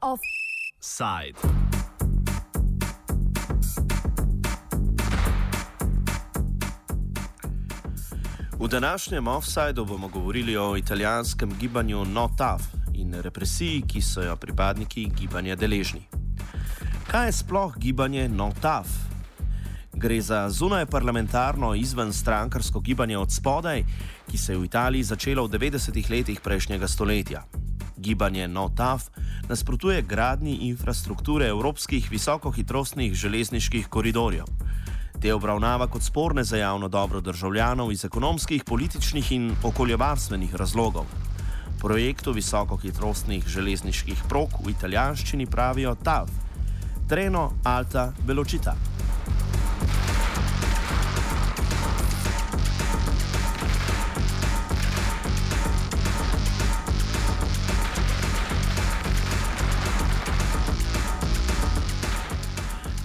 Offside. V današnjem offsajdu bomo govorili o italijanskem gibanju NOTAF in represiji, ki so jo pripadniki gibanja deležni. Kaj je sploh gibanje NOTAF? Gre za zunaj parlamentarno izven strankarsko gibanje od spodaj, ki se je v Italiji začelo v 90-ih letih prejšnjega stoletja. Gibanje NOTAF nasprotuje gradni infrastrukture evropskih visokohitrostnih železniških koridorjev. Te obravnava kot sporne za javno dobro državljanov iz ekonomskih, političnih in okoljevarstvenih razlogov. Projektu visokohitrostnih železniških prog v italijanščini pravijo TAV, Treno Alta Velocità.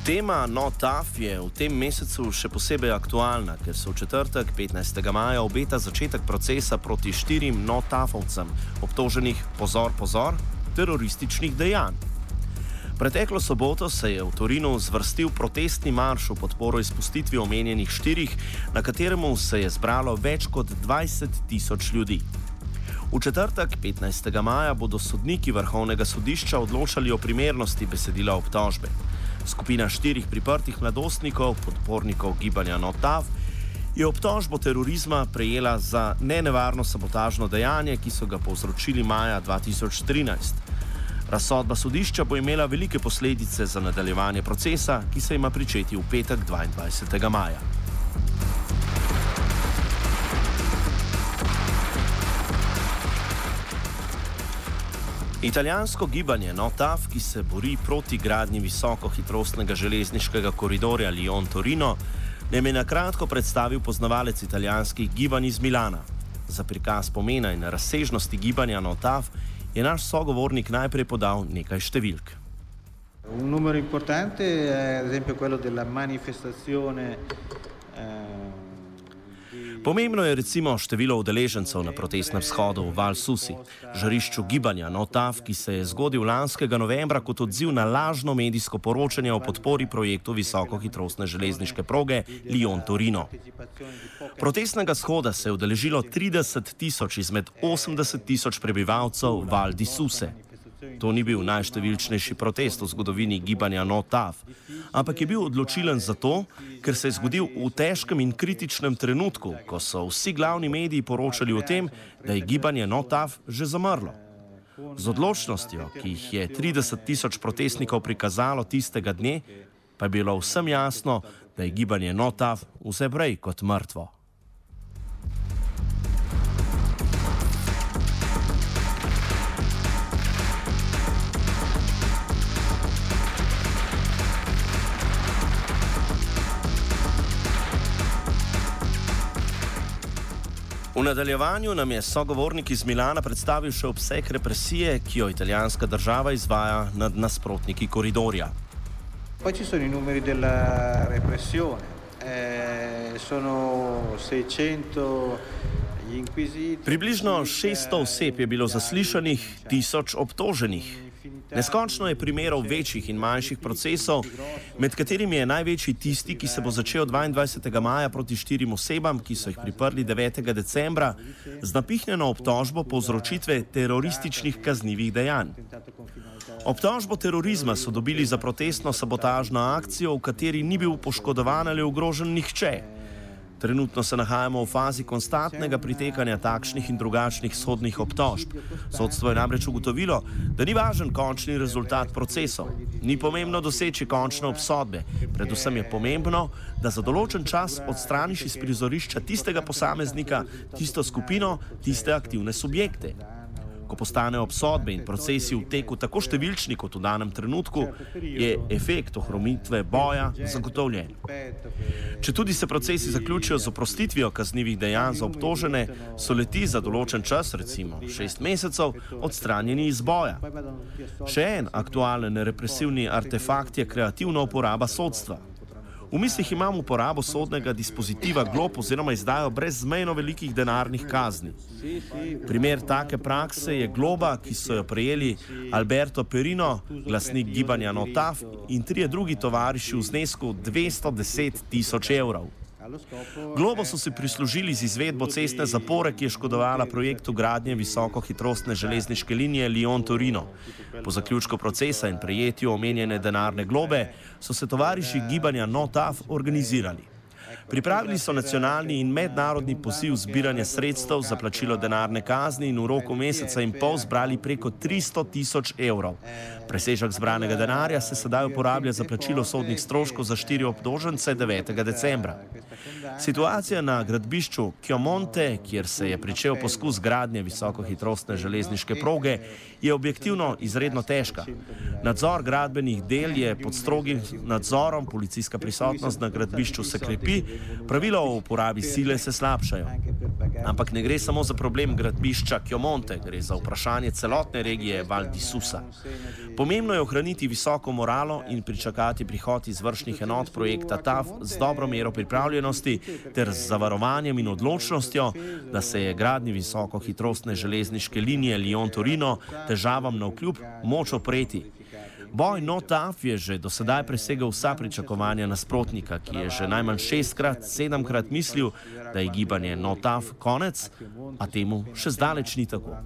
Tema NOTAF je v tem mesecu še posebej aktualna, ker se v četrtek, 15. maja, obeta začetek procesa proti štirim NOTAF-ovcem, obtoženih pozor, pozor, terorističnih dejanj. Preteklo soboto se je v Torinu zvrstil protestni marš v podporo izpustitvi omenjenih štirih, na katerem se je zbralo več kot 20 tisoč ljudi. V četrtek, 15. maja, bodo sodniki Vrhovnega sodišča odločali o primernosti besedila obtožbe. Skupina štirih priprtih mladostnikov, podpornikov gibanja NOTAV, je obtožbo terorizma prejela za nenevarno sabotažno dejanje, ki so ga povzročili maja 2013. Razsodba sodišča bo imela velike posledice za nadaljevanje procesa, ki se ima pričeti v petek 22. maja. Italijansko gibanje NOTAF, ki se bori proti gradnji visokohitrostnega železniškega koridorja Lyon-Torino, nam je na kratko predstavil poznavalec italijanskih gibanj iz Milana. Za prikaz pomena in razsežnosti gibanja NOTAF je naš sogovornik najprej podal nekaj številk. Un numero importante è ad esempio quello della manifestazione Pomembno je recimo število udeležencev na protestnem shodu v Val Susi, žarišču gibanja NOTAF, ki se je zgodil lanskega novembra kot odziv na lažno medijsko poročanje o podpori projektu visokohitrostne železniške proge Lyon-Torino. Protestnega shoda se je udeležilo 30 tisoč izmed 80 tisoč prebivalcev Val di Suse. To ni bil najštevilčnejši protest v zgodovini gibanja NOTAF, ampak je bil odločilen zato, ker se je zgodil v težkem in kritičnem trenutku, ko so vsi glavni mediji poročali o tem, da je gibanje NOTAF že zamrlo. Z odločnostjo, ki jih je 30 tisoč protestnikov prikazalo tistega dne, pa je bilo vsem jasno, da je gibanje NOTAF vse prej kot mrtvo. Nadaljevanju nam je sogovornik iz Milana predstavil še obseg represije, ki jo italijanska država izvaja nad nasprotniki koridorja. Poi ci sono i numeri della repressione, eh, sono 600 gli inquisiti. Približno 600 oseb je bilo zaslišanih, tisoč obtoženih. Neskončno je primerov večjih in manjših procesov, med katerimi je največji tisti, ki se bo začel 22. maja proti štirim osebam, ki so jih priprli 9. decembra z napihnjeno obtožbo povzročitve terorističnih kaznjivih dejanj. Obtožbo terorizma so dobili za protestno sabotažno akcijo, v kateri ni bil poškodovan ali ogrožen nihče. Trenutno se nahajamo v fazi konstantnega pritekanja takšnih in drugačnih sodnih obtožb. Sodstvo je namreč ugotovilo, da ni važen končni rezultat procesov, ni pomembno doseči končne obsodbe, predvsem je pomembno, da za določen čas odstraniš iz prizorišča tistega posameznika, tisto skupino, tiste aktivne subjekte. Ko postanejo obsodbe in procesi v teku tako številčni kot v danem trenutku, je efekt ohromitve boja zagotovljen. Če tudi se procesi zaključijo z oprostitvijo kaznjivih dejanj za obtožene, so leti za določen čas, recimo šest mesecev, odstranjeni iz boja. Še en aktualen represivni artefakt je kreativna uporaba sodstva. V mislih imam uporabo sodnega dispozitiva glob oziroma izdajo brezmejno velikih denarnih kazni. Primer take prakse je globa, ki so jo prejeli Alberto Perino, glasnik gibanja Notaf in trije drugi tovariši v znesku 210 tisoč evrov. Globo so si prislužili z izvedbo cestne zapore, ki je škodovala projektu gradnje visokohitrostne železniške linije Lyon-Torino. Po zaključku procesa in prejetju omenjene denarne globe so se tovariši gibanja NOTAF organizirali. Pripravili so nacionalni in mednarodni poziv zbiranja sredstev za plačilo denarne kazni in v roku meseca in pol zbrali preko 300 tisoč evrov. Presežek zbranega denarja se sedaj uporablja za plačilo sodnih stroškov za štiri obdožence 9. decembra. Situacija na gradbišču Kjomonte, kjer se je pričel poskus gradnje visokohitrostne železniške proge, je objektivno izredno težka. Nadzor gradbenih del je pod strogim nadzorom, policijska prisotnost na gradbišču se krepi, pravila o uporabi sile se slabšajo. Ampak ne gre samo za problem gradbišča Kjomonte, gre za vprašanje celotne regije Valdisusa. Pomembno je ohraniti visoko moralo in pričakati prihod izvršnih enot projekta TAF z dobro mero pripravljenosti ter z zavarovanjem in odločnostjo, da se je gradni visokohitrostne železniške linije Lyon-Torino težavam na vkljub moč opreti. Boj NOTAF je že do sedaj presegel vsa pričakovanja nasprotnika, ki je že najmanj šestkrat, sedemkrat mislil, da je gibanje NOTAF konec, a temu še zdaleč ni tako.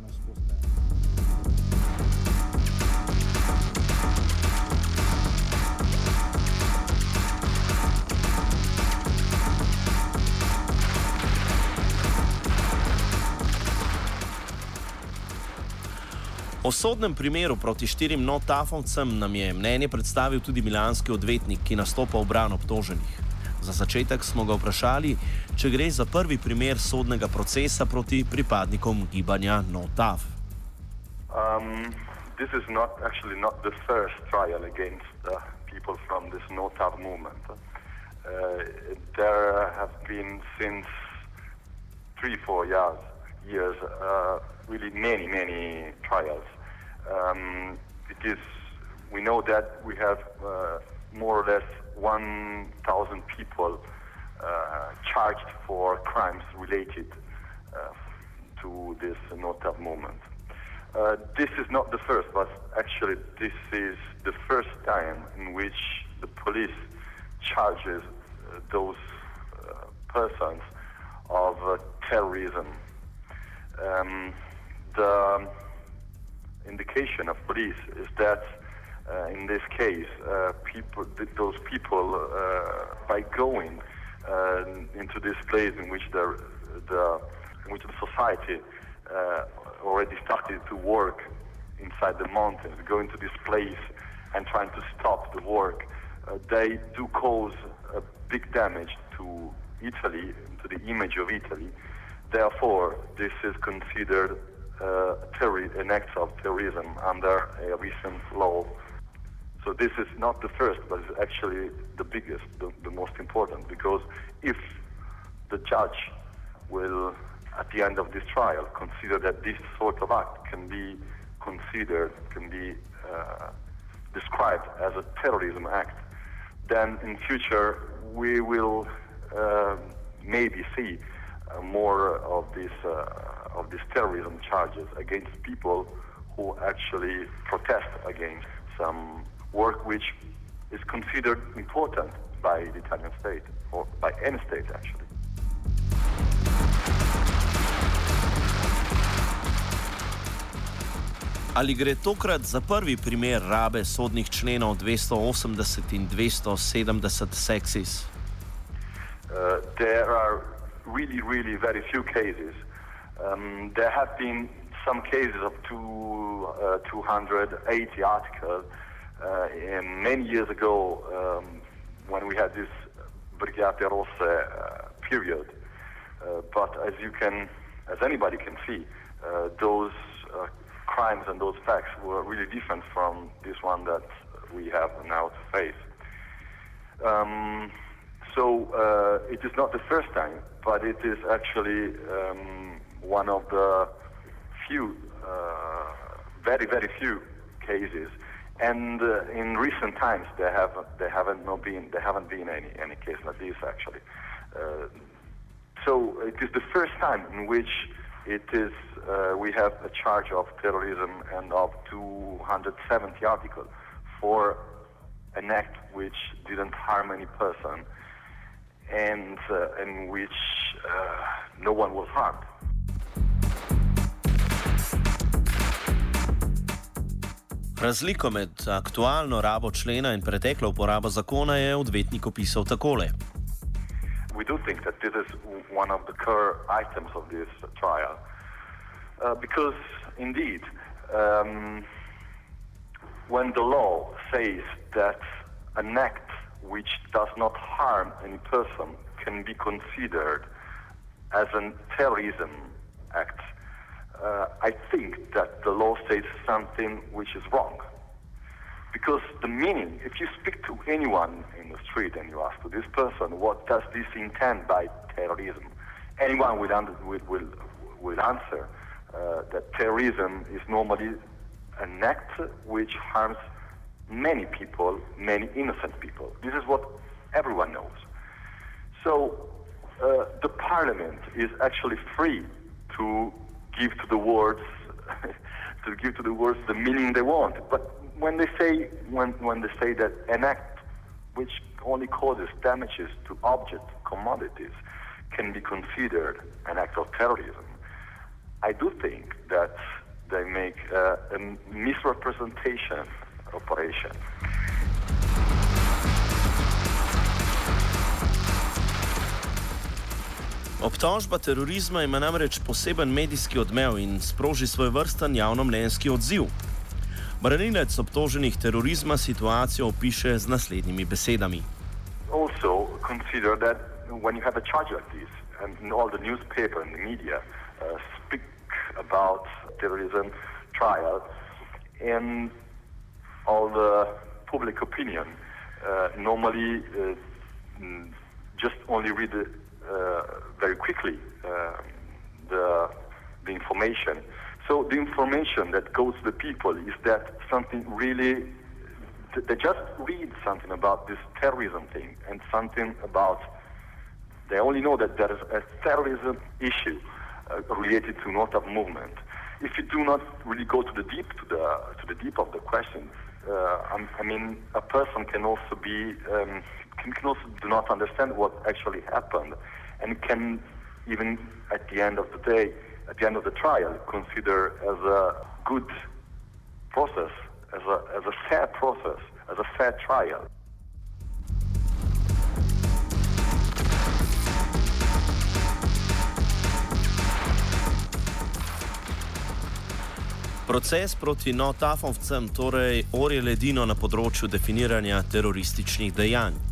O sodnem primeru proti štirim notafovcem nam je mnenje predstavil tudi milanski odvetnik, ki nastopa v bran obtoženih. Za začetek smo ga vprašali, če gre za prvi primer sodnega procesa proti pripadnikom gibanja Notaf. Um, this is not actually not the first trial against uh, people from this Notaf movement. Uh, there have been since three, four years, years uh, really many, many trials. Um, because we know that we have uh, more or less 1,000 people uh, charged for crimes related uh, to this NOTAB movement. Uh, this is not the first, but actually this is the first time in which the police charges uh, those uh, persons of terrorism. Um, the indication of police is that uh, in this case, uh, people, those people, uh, by going uh, into this place in which the, the, in which the society uh, already started to work inside the mountains, going to this place and trying to stop the work, uh, they do cause a big damage to Italy, to the image of Italy. Therefore, this is considered uh, an act of terrorism under a recent law. So this is not the first, but it's actually the biggest, the, the most important, because if the judge will, at the end of this trial, consider that this sort of act can be considered, can be uh, described as a terrorism act, then in future we will uh, maybe see uh, more of this uh, of these terrorism charges against people who actually protest against some work which is considered important by the Italian state or by any state actually. Ali gre tokrat za prvi primer rabe sodnih členov 280 in 270 seksis? Uh, there are really, really very few cases. Um, there have been some cases of two, uh, 280 articles uh, many years ago um, when we had this Brigate Rosse uh, period. Uh, but as you can, as anybody can see, uh, those uh, crimes and those facts were really different from this one that we have now to face. Um, so it is not the first time, but it is actually um, one of the few, uh, very, very few cases And uh, in recent times, there have there haven't no been there haven't been any any case like this actually. Uh, so it is the first time in which it is uh, we have a charge of terrorism and of 270 articles for an act which didn't harm any person and uh, in which uh, no one was harmed. Razliko med aktualno rabo člena in preteklo uporabo zakona je odvetnik opisal takole. We do think that this is one of the core items of this trial uh, because indeed um, when the law says that an act which does not harm any person can be considered as a terrorism act, uh, I think that the law says something which is wrong. Because the meaning, if you speak to anyone in the street and you ask to this person, what does this intend by terrorism? Anyone will, will, will, will answer uh, that terrorism is normally an act which harms many people, many innocent people. This is what everyone knows. So uh, the parliament is actually free to give to the words to give to the words the meaning they want. But when they say when when they say that an act which only causes damages to objects, commodities, can be considered an act of terrorism, I do think that they make uh, a misrepresentation operation. Obtožba terorizma ima namreč poseben medijski odmev in sproži svoj vrsten javnomnenjski odziv. Branilec obtoženih terorizma situacijo opiše z naslednjimi besedami. Also, consider that when you have a charge like this, and all the newspaper and the media uh, speak about terrorism trial, and all the public opinion uh, normally uh, just only read uh, very quickly uh, the, the information. So the information that goes to the people is that something really, they just read something about this terrorism thing and something about, they only know that there is a terrorism issue uh, related to North of movement. If you do not really go to the deep, to the, to the deep of the question, uh, I mean, a person can also be um, can also do not understand what actually happened, and can even at the end of the day, at the end of the trial, consider as a good process, as a as a fair process, as a fair trial. Proces proti notafovcem torej orje ledino na področju definiranja terorističnih dejanj.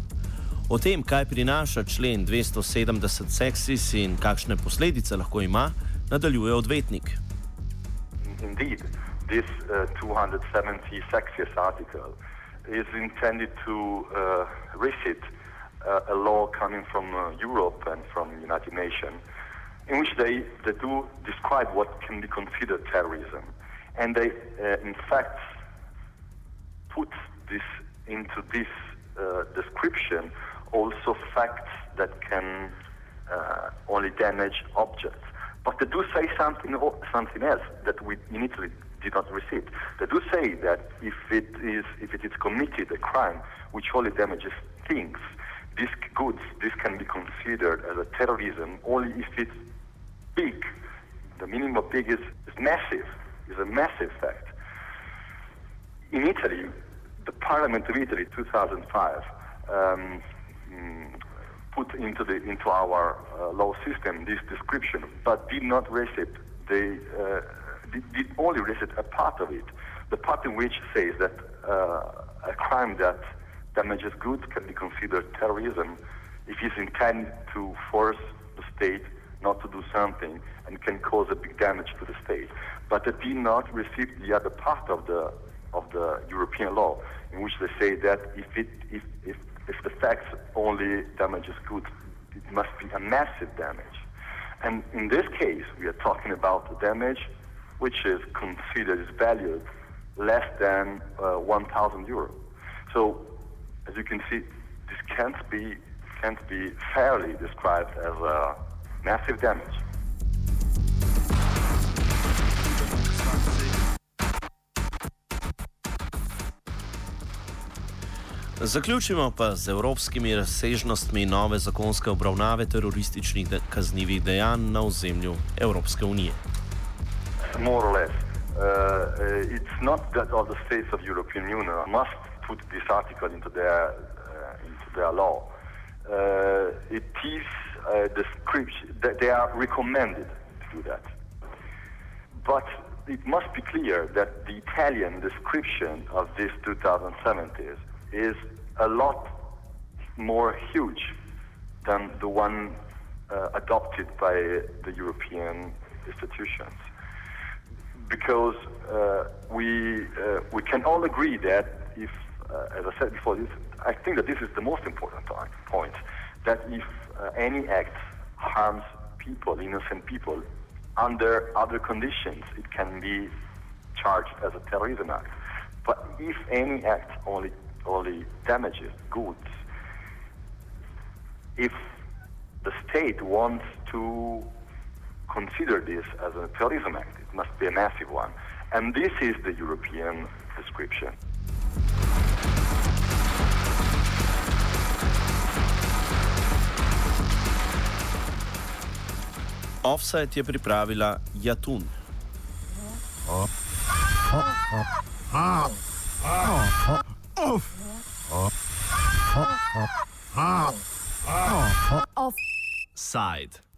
O tem, kaj prinaša člen 270 seksis in kakšne posledice lahko ima, nadaljuje odvetnik. Indeed, this uh, 270 sexist article is intended to uh, reset uh, a law coming from uh, Europe and from the United Nations, in which they, they do describe what can be considered terrorism. and they, uh, in fact, put this into this uh, description also facts that can uh, only damage objects. But they do say something something else that we in Italy did not receive. They do say that if it is if it is committed a crime which only damages things, these goods this can be considered as a terrorism only if it's big. The meaning of big is, is massive is a massive fact. In Italy, the Parliament of Italy, 2005, um, mm, put into the into our uh, law system this description, but did not it. They uh, did, did, only it a part of it, the part in which says that uh, a crime that damages goods can be considered terrorism if it's intended to force the state not to do something and can cause a big damage to the state. But they did not receive the other part of the of the European law, in which they say that if it if if, if the facts only damages goods, it must be a massive damage. And in this case, we are talking about the damage which is considered is valued less than uh, 1,000 euro. So, as you can see, this can't be can't be fairly described as a massive damage. Zaključimo pa z evropskimi razsežnostmi nove zakonske obravnave terorističnih de kaznjivih dejanj na ozemlju Evropske unije. More or less. Uh, it's not that all the states of the European Union must put this article into their, uh, into their law. Uh, it is uh, description that they are recommended to do that. But it must be clear that the Italian description of this 2070s is a lot more huge than the one uh, adopted by the European institutions. Because uh, we, uh, we can all agree that if, uh, as I said before, this, I think that this is the most important point, that if uh, any act harms people, innocent people, under other conditions, it can be charged as a terrorism act. But if any act only only damages goods. If the state wants to consider this as a terrorism act, it must be a massive one. And this is the European description. Offset je pripravila Jatun. Oh. Oh. Oh. Oh. Offside.